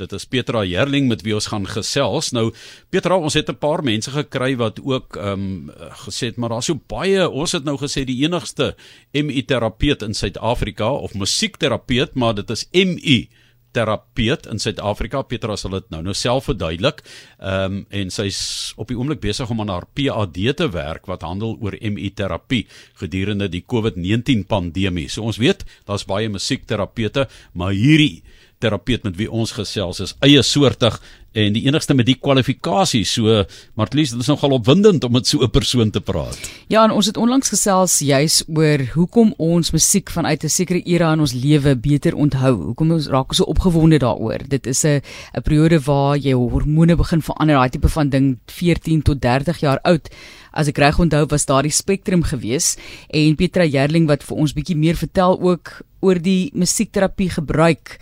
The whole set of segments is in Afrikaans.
Dit is Petra Herling met wie ons gaan gesels. Nou Petra, ons het 'n paar mense gekry wat ook ehm um, gesê het maar daar's so baie, ons het nou gesê die enigste MI terapeut in Suid-Afrika of musiekterapeut, maar dit is MI terapeut in Suid-Afrika. Petra sal dit nou nou self verduidelik. Ehm um, en sy's op die oomblik besig om aan haar PhD te werk wat handel oor MI terapie gedurende die COVID-19 pandemie. So ons weet daar's baie musiekterapeute, maar hierdie terapeut met wie ons gesels is eie soortig en die enigste met die kwalifikasie. So Martlies, dit is nogal opwindend om met so 'n persoon te praat. Ja, en ons het onlangs gesels juis oor hoekom ons musiek vanuit 'n sekere era in ons lewe beter onthou. Hoekom ons raak so opgewonde daaroor. Dit is 'n 'n periode waar jy hormone begin verander, daai tipe van ding 14 tot 30 jaar oud. As ek reg onthou was daardie spektrum gewees en Petra Jerling wat vir ons bietjie meer vertel ook oor die musiekterapie gebruik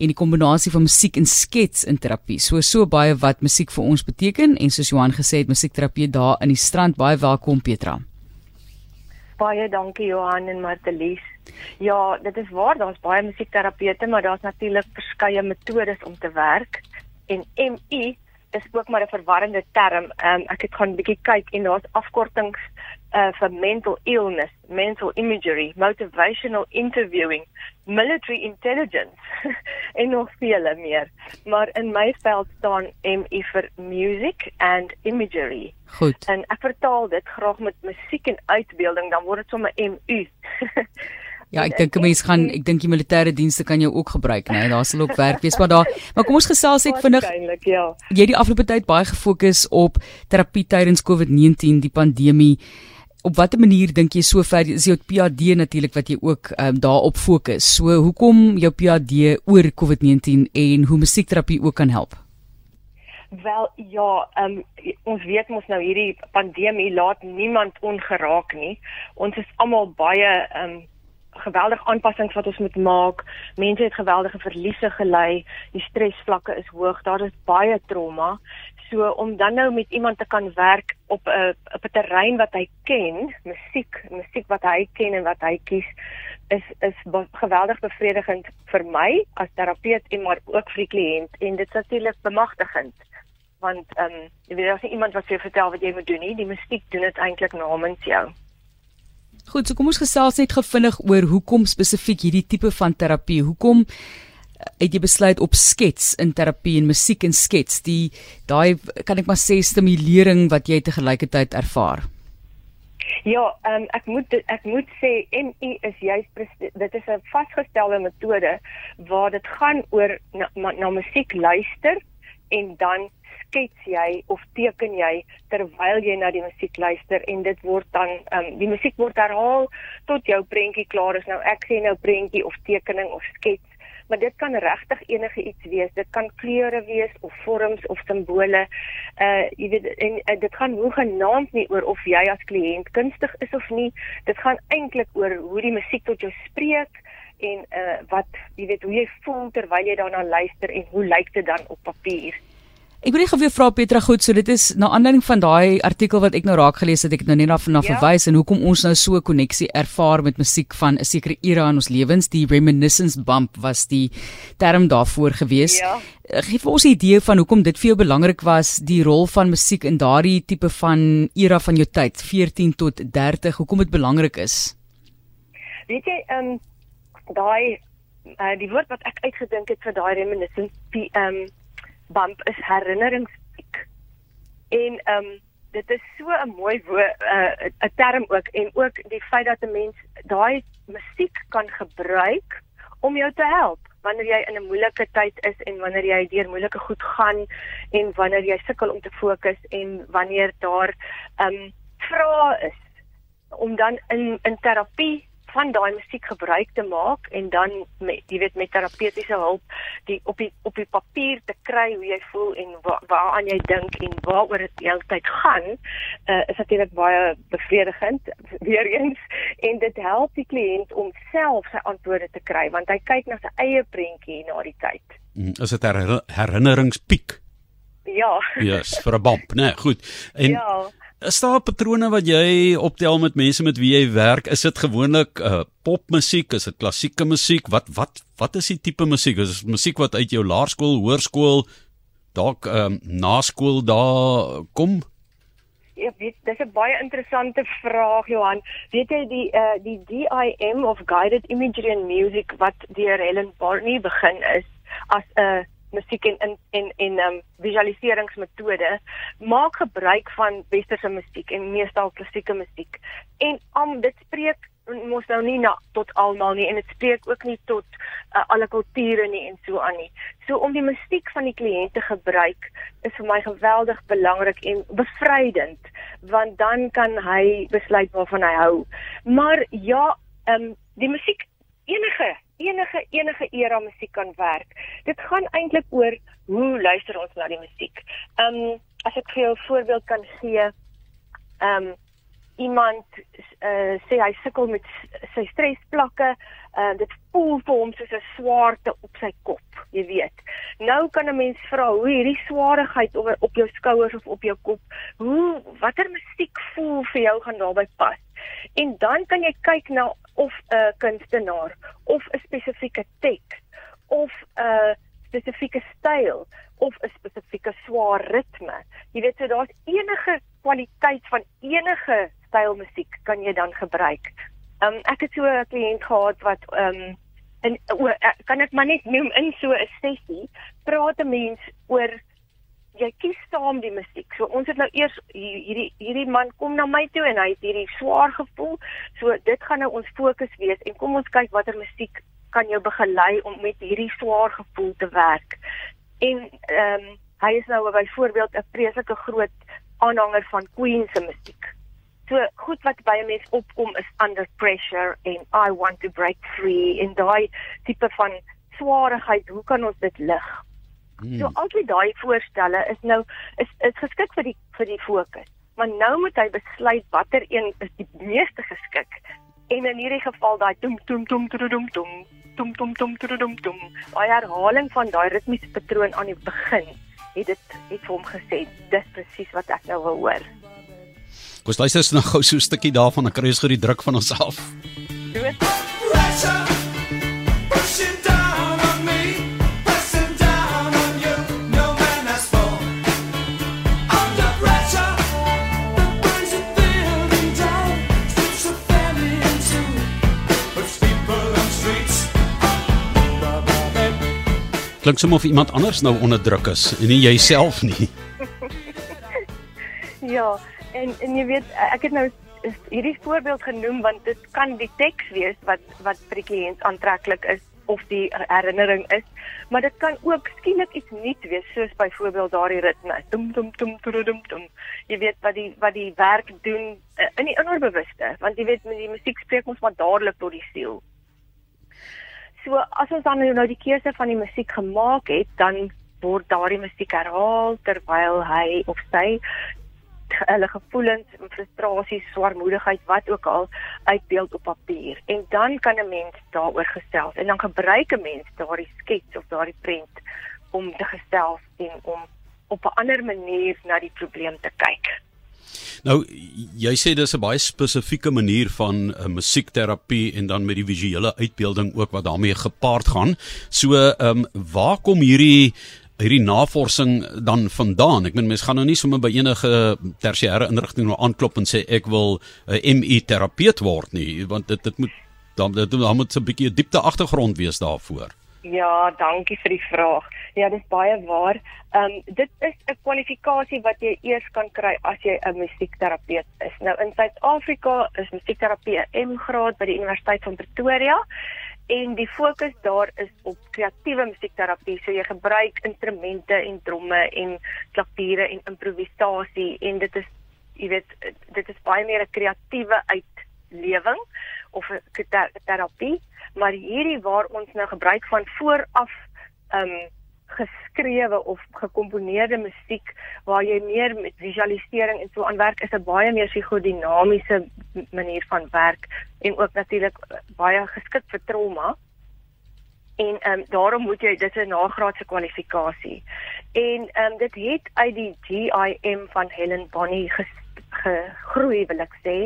en die kombinasie van musiek en skets in terapie. So so baie wat musiek vir ons beteken en soos Johan gesê het, musiekterapie daar in die strand baie welkom Petra. Baie dankie Johan en Martelies. Ja, dit is waar, daar's baie musiekterapeute, maar daar's natuurlik verskeie metodes om te werk en MI is ook maar 'n verwarrende term. Um, ek het gaan 'n bietjie kyk en daar's afkortings uh, vir mental illness, mental imagery, motivational interviewing, military intelligence en nog vele meer. Maar in my veld staan MI vir music and imagery. Goed. En ek vertaal dit graag met musiek en uitbeelding, dan word dit sommer MU. Ja, ek dink 'n mens gaan ek dink die militêre dienste kan jou ook gebruik, né? Nee? Daar sal ook werk wees, maar daar maar kom ons gesels net vinnig. Ja. Jy het die afgelope tyd baie gefokus op terapie tydens COVID-19, die pandemie. Op watter manier dink jy sover is jou PhD natuurlik wat jy ook um, daarop fokus. So hoekom jou PhD oor COVID-19 en hoe musiekterapie ook kan help? Wel ja, um, ons weet mos nou hierdie pandemie laat niemand ongeraak nie. Ons is almal baie um, geweldige aanpassings wat ons moet maak. Mense het geweldige verliese gely. Die stresvlakke is hoog. Daar is baie trauma. So om dan nou met iemand te kan werk op 'n op 'n terrein wat hy ken, musiek, musiek wat hy ken en wat hy kies, is is geweldig bevredigend vir my as terapeut en maar ook vir die kliënt en dit is natuurlik bemagtigend want ehm um, jy weet as iemand wat vir jou vertel wat jy moet doen nie, die musiek doen dit eintlik namens jou. Goed, so kom ons gesels net gevinnig oor hoekom spesifiek hierdie tipe van terapie. Hoekom eh, het jy besluit op skets in terapie en musiek en skets die daai kan ek maar sê stimulering wat jy te gelykertyd ervaar? Ja, um, ek moet ek moet sê MI is juist dit is 'n vasgestelde metode waar dit gaan oor na, na, na musiek luister en dan skets jy of teken jy terwyl jy na die musiek luister en dit word dan um, die musiek word herhaal tot jou prentjie klaar is. Nou ek sê nou prentjie of tekening of skets, maar dit kan regtig enige iets wees. Dit kan kleure wees of vorms of simbole. Uh jy weet en uh, dit gaan hoe genaamd nie oor of jy as kliënt kunstig is of nie. Dit gaan eintlik oor hoe die musiek tot jou spreek en uh wat jy weet hoe jy voel terwyl jy daarna luister en hoe lyk dit dan op papier. Ek wil net gou vra Petra goed, so dit is na aanleiding van daai artikel wat ek nou raak gelees het, ek het nou net daarna ja. verwys en hoekom ons nou so 'n koneksie ervaar met musiek van 'n sekere era in ons lewens, die reminiscence bump was die term daarvoor gewees. Ja. Eh, gee vir ons 'n idee van hoekom dit vir jou belangrik was, die rol van musiek in daardie tipe van era van jou tyd, 14 tot 30, hoekom dit belangrik is. Weet jy, ehm um, daai uh, die woord wat ek uitgedink het vir daai reminiscence, ehm um, bump is herinneringspiek. En ehm um, dit is so 'n mooi woord eh, 'n uh, term ook en ook die feit dat 'n mens daai musiek kan gebruik om jou te help wanneer jy in 'n moeilike tyd is en wanneer jy deur moeilike goed gaan en wanneer jy sukkel om te fokus en wanneer daar ehm um, vrae is om dan in in terapie van daai musiek gebruik te maak en dan met jy weet met terapeutiese hulp die op die op die papier te kry hoe jy voel en wa, waaraan jy dink en waaroor dit heeltyd gaan uh, is natuurlik baie bevredigend weer eens en dit help die kliënt om self sy antwoorde te kry want hy kyk na sy eie prentjie na die tyd. Mm, is dit 'n herinneringspiek? Ja. Ja, yes, vir 'n bump, né? Nee, goed. En ja is daar patrone wat jy optel met mense met wie jy werk? Is dit gewoonlik uh popmusiek, is dit klassieke musiek? Wat wat wat is die tipe musiek? Is dit musiek wat uit jou laerskool, hoërskool, dalk ehm um, na skool daar kom? Ja, weet, dis 'n baie interessante vraag Johan. Weet jy die uh die DIM of Guided Imagery and Music wat deur Helen Barney begin is as 'n musiek en en en en um visualiseringsmetode maak gebruik van westerse musiek en meestal klassieke musiek. En om dit spreek mos nou nie na tot almal nie en dit spreek ook nie tot uh, alle kulture nie en so aan nie. So om die musiek van die kliënt te gebruik is vir my geweldig belangrik en bevrydend want dan kan hy besluit waarvan hy hou. Maar ja, ehm um, die musiek enige enige enige era musiek kan werk. Dit gaan eintlik oor hoe luister ons na die musiek. Ehm um, as ek vir jou 'n voorbeeld kan gee, ehm um, iemand uh, sê hy sukkel met sy stresvlakke, uh, dit voel vir hom soos 'n swaarte op sy kop, jy weet. Nou kan 'n mens vra hoe hierdie swaarigheid op op jou skouers of op jou kop, hoe watter musiek voel vir jou gaan daarbey pas? En dan kan jy kyk na of 'n kunstenaar of 'n spesifieke teks of 'n spesifieke styl of 'n spesifieke swaar ritme. Jy weet so daar's enige kwaliteit van enige styl musiek kan jy dan gebruik. Um ek het so 'n kliënt gehad wat um en kan ek maar net noem in so 'n sessie praat 'n mens oor jy kies saam die musiek. So ons het nou eers hierdie hierdie man kom na my toe en hy het hierdie swaar gevoel. So dit gaan nou ons fokus wees en kom ons kyk watter musiek kan jou begelei om met hierdie swaar gevoel te werk. En ehm um, hy is nou byvoorbeeld 'n vreeslike groot aanhanger van Queen se musiek. So goed wat by 'n mens opkom is Under Pressure en I Want to Break Free en daai tipe van swaarheid, hoe kan ons dit lig? Hmm. So altyd daai voorstelle is nou is is geskik vir die vir die fokus. Maar nou moet hy besluit watter een is die meeste geskik. En in hierdie geval daai toem toem toem toem toem toem toem toem toem toem toem. Daai herhaling van daai ritmiese patroon aan die begin het dit het vir hom gesê dis presies wat ek nou wil hoor. Kom luister nou gou so 'n stukkie daarvan dan kry ons gou die druk van ons af. Goed. Klink sommer of iemand anders nou onder druk is en nie jouself nie. ja, en en jy weet ek het nou hierdie voorbeeld genoem want dit kan die teks wees wat wat vir die kliënt aantreklik is of die herinnering is, maar dit kan ook skielik iets nuuts wees soos byvoorbeeld daardie ritme. Tum tum tum tum tum. Jy weet wat die wat die werk doen uh, in die onderbewuste, want jy weet met die musiek spreek ons maar dadelik tot die siel. So as ons dan nou die keuse van die musiek gemaak het, dan word daardie musiek herhaal terwyl hy of sy hulle gevoelens, frustrasies, swaarmoedigheid, wat ook al uitbeeld op papier. En dan kan 'n mens daaroor gesels en dan gebruik 'n mens daardie skets of daardie prent om te gesels en om op 'n ander manier na die probleem te kyk. Nou jy sê dis 'n baie spesifieke manier van 'n uh, musiekterapie en dan met die visuele uitbeelding ook wat daarmee gepaard gaan. So ehm um, waar kom hierdie hierdie navorsing dan vandaan? Ek meen mense gaan nou nie sommer by enige tersiêre inrigting nou aanklop en sê ek wil 'n uh, MI terapeut word nie, want dit dit moet dan dit moet 'n bietjie diepte agtergrond wees daarvoor. Ja, dankie vir die vraag. Ja, dis baie waar. Ehm um, dit is 'n kwalifikasie wat jy eers kan kry as jy 'n musiekterapeut is. Nou in Suid-Afrika is musiekterapie 'n M-graad by die Universiteit van Pretoria en die fokus daar is op kreatiewe musiekterapie. So jy gebruik instrumente en tromme en klaviere en improvisasie en dit is jy weet dit is baie meer 'n kreatiewe uitlewing of 'n terapie maar hierdie waar ons nou gebruik van vooraf ehm um, geskrewe of gekomponeerde musiek waar jy meer met visualisering en so aan werk is 'n baie meer psigodinamiese manier van werk en ook natuurlik baie geskik vir trauma. En ehm um, daarom moet jy dit 'n nagraadse kwalifikasie. En ehm um, dit het uit die GIM van Helen Bonny gegroei wil ek sê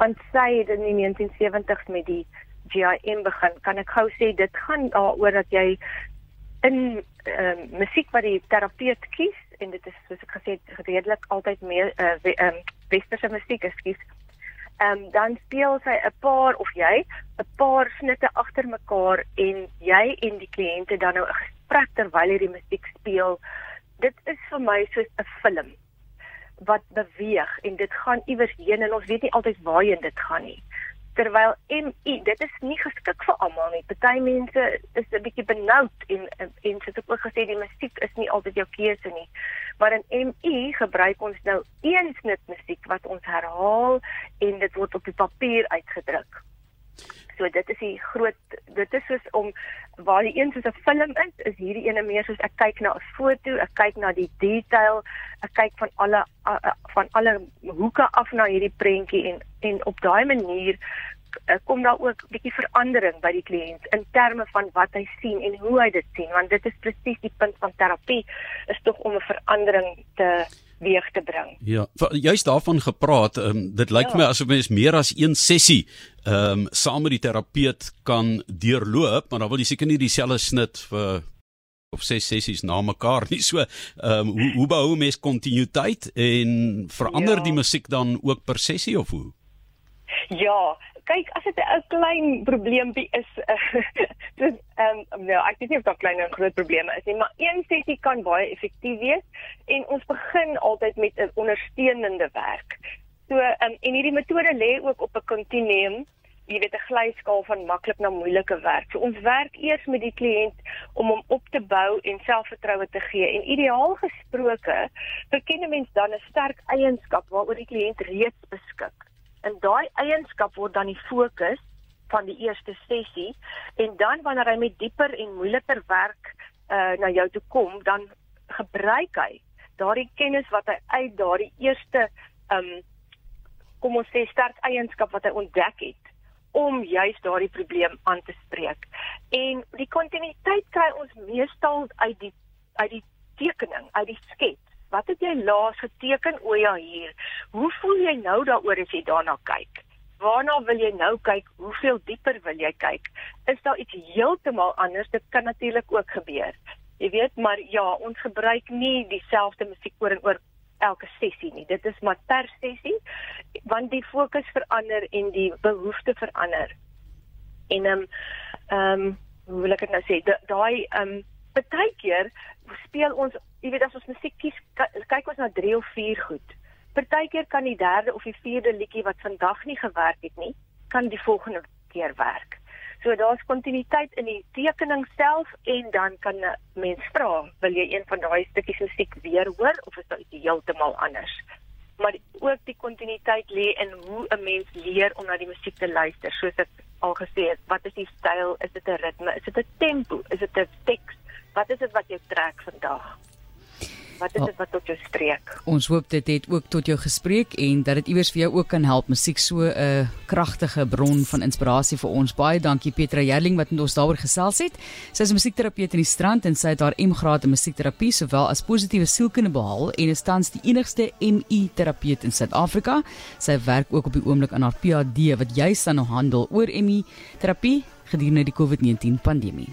want sy het in die 1970s met die GIM begin kan ek gou sê dit gaan daaroor dat jy in uh, musiek wat die terapeut kies en dit is soos ek gesê het redelik altyd meer uh, we, um, westerse musiek ekskuus ehm um, dan speel sy 'n paar of jy 'n paar snitte agter mekaar en jy en die kliënte dan nou 'n gesprek terwyl jy die musiek speel. Dit is vir my soos 'n film wat beweeg en dit gaan iewers heen en ons weet nie altyd waarheen dit gaan nie terwyl MI dit is nie geskik vir almal nie. Party mense is 'n bietjie benoud en en, en sit ook gesê die musiek is nie altyd jou keuse nie. Maar in MI gebruik ons nou een snit musiek wat ons herhaal en dit word op die papier uitgedruk. So dit is die groot dit is soos om waar die een soos 'n film is, is hierdie ene meer soos ek kyk na 'n foto, ek kyk na die detail, ek kyk van alle van alle hoeke af na hierdie prentjie en en op daai manier kom daar ook 'n bietjie verandering by die kliënt in terme van wat hy sien en hoe hy dit sien want dit is presies die punt van terapie is tog om 'n verandering te weeg te bring. Ja, juist daarvan gepraat, um, dit lyk ja. my asof mens meer as een sessie ehm um, saam met die terapeut kan deurloop, maar dan wil jy seker nie dieselfde snit vir of ses sessies na mekaar nie. So, ehm um, hoe hoe behou mens kontinuïteit en verander ja. die musiek dan ook per sessie of hoe? Ja, kyk as dit 'n klein probleempie is dis ehm um, nou ek weet nie of dit 'n klein en groot probleem is nie maar een sessie kan baie effektief wees en ons begin altyd met 'n ondersteunende werk. So ehm um, en hierdie metode lê ook op 'n kontinuum jy weet 'n glyskaal van maklik na moeilike werk. So ons werk eers met die kliënt om hom op te bou en selfvertroue te gee. En ideaal gesproke, verken 'n mens dan 'n sterk eienskap waaroor die kliënt reeds beskik en daai eienskap word dan die fokus van die eerste sessie en dan wanneer hy met dieper en moeiliker werk uh, na jou toe kom dan gebruik hy daardie kennis wat hy uit daardie eerste um kom ons sê sterk eienskap wat hy ontdek het om juist daardie probleem aan te spreek. En die kontinuïteit kry ons meestal uit die uit die tekening uit die skets Wat het jy laas geteken o ja hier? Hoe voel jy nou daaroor as jy daarna kyk? Waarna wil jy nou kyk? Hoeveel dieper wil jy kyk? Is daar iets heeltemal anders? Dit kan natuurlik ook gebeur. Jy weet, maar ja, ons gebruik nie dieselfde musiek oor en oor elke sessie nie. Dit is maar per sessie want die fokus verander en die behoefte verander. En ehm um, ehm um, hoe wil ek dit nou sê? Daai ehm um, partykeer speel ons, jy weet as ons musiek kies, kyk ons na 3 of 4 goed. Partykeer kan die derde of die vierde liedjie wat vandag nie gewerk het nie, kan die volgende keer werk. So daar's kontinuïteit in die tekening self en dan kan 'n mens vra, wil jy een van daai stukkies musiek weer hoor of is dit heeltemal anders? Maar ook die kontinuïteit lê in hoe 'n mens leer om na die musiek te luister. Soos ek al gesê het, wat is die styl? Is dit 'n ritme? Is dit 'n tempo? Is dit 'n teks? Wat is dit wat jou trek vandag? Wat is dit wat tot jou spreek? Ons hoop dit het ook tot jou gespreek en dat dit iewers vir jou ook kan help. Musiek so 'n kragtige bron van inspirasie vir ons. Baie dankie Petra Jerling wat met ons daaroor gesels het. Sy is 'n musiekterapeut in die Strand en sy het haar M-graad in musiekterapie sowel as positiewe sielkunde behaal en is tans die enigste MI-terapeut in Suid-Afrika. Sy werk ook op die oomblik aan haar PhD wat juis aan handel oor MI-terapie gedurende die COVID-19 pandemie.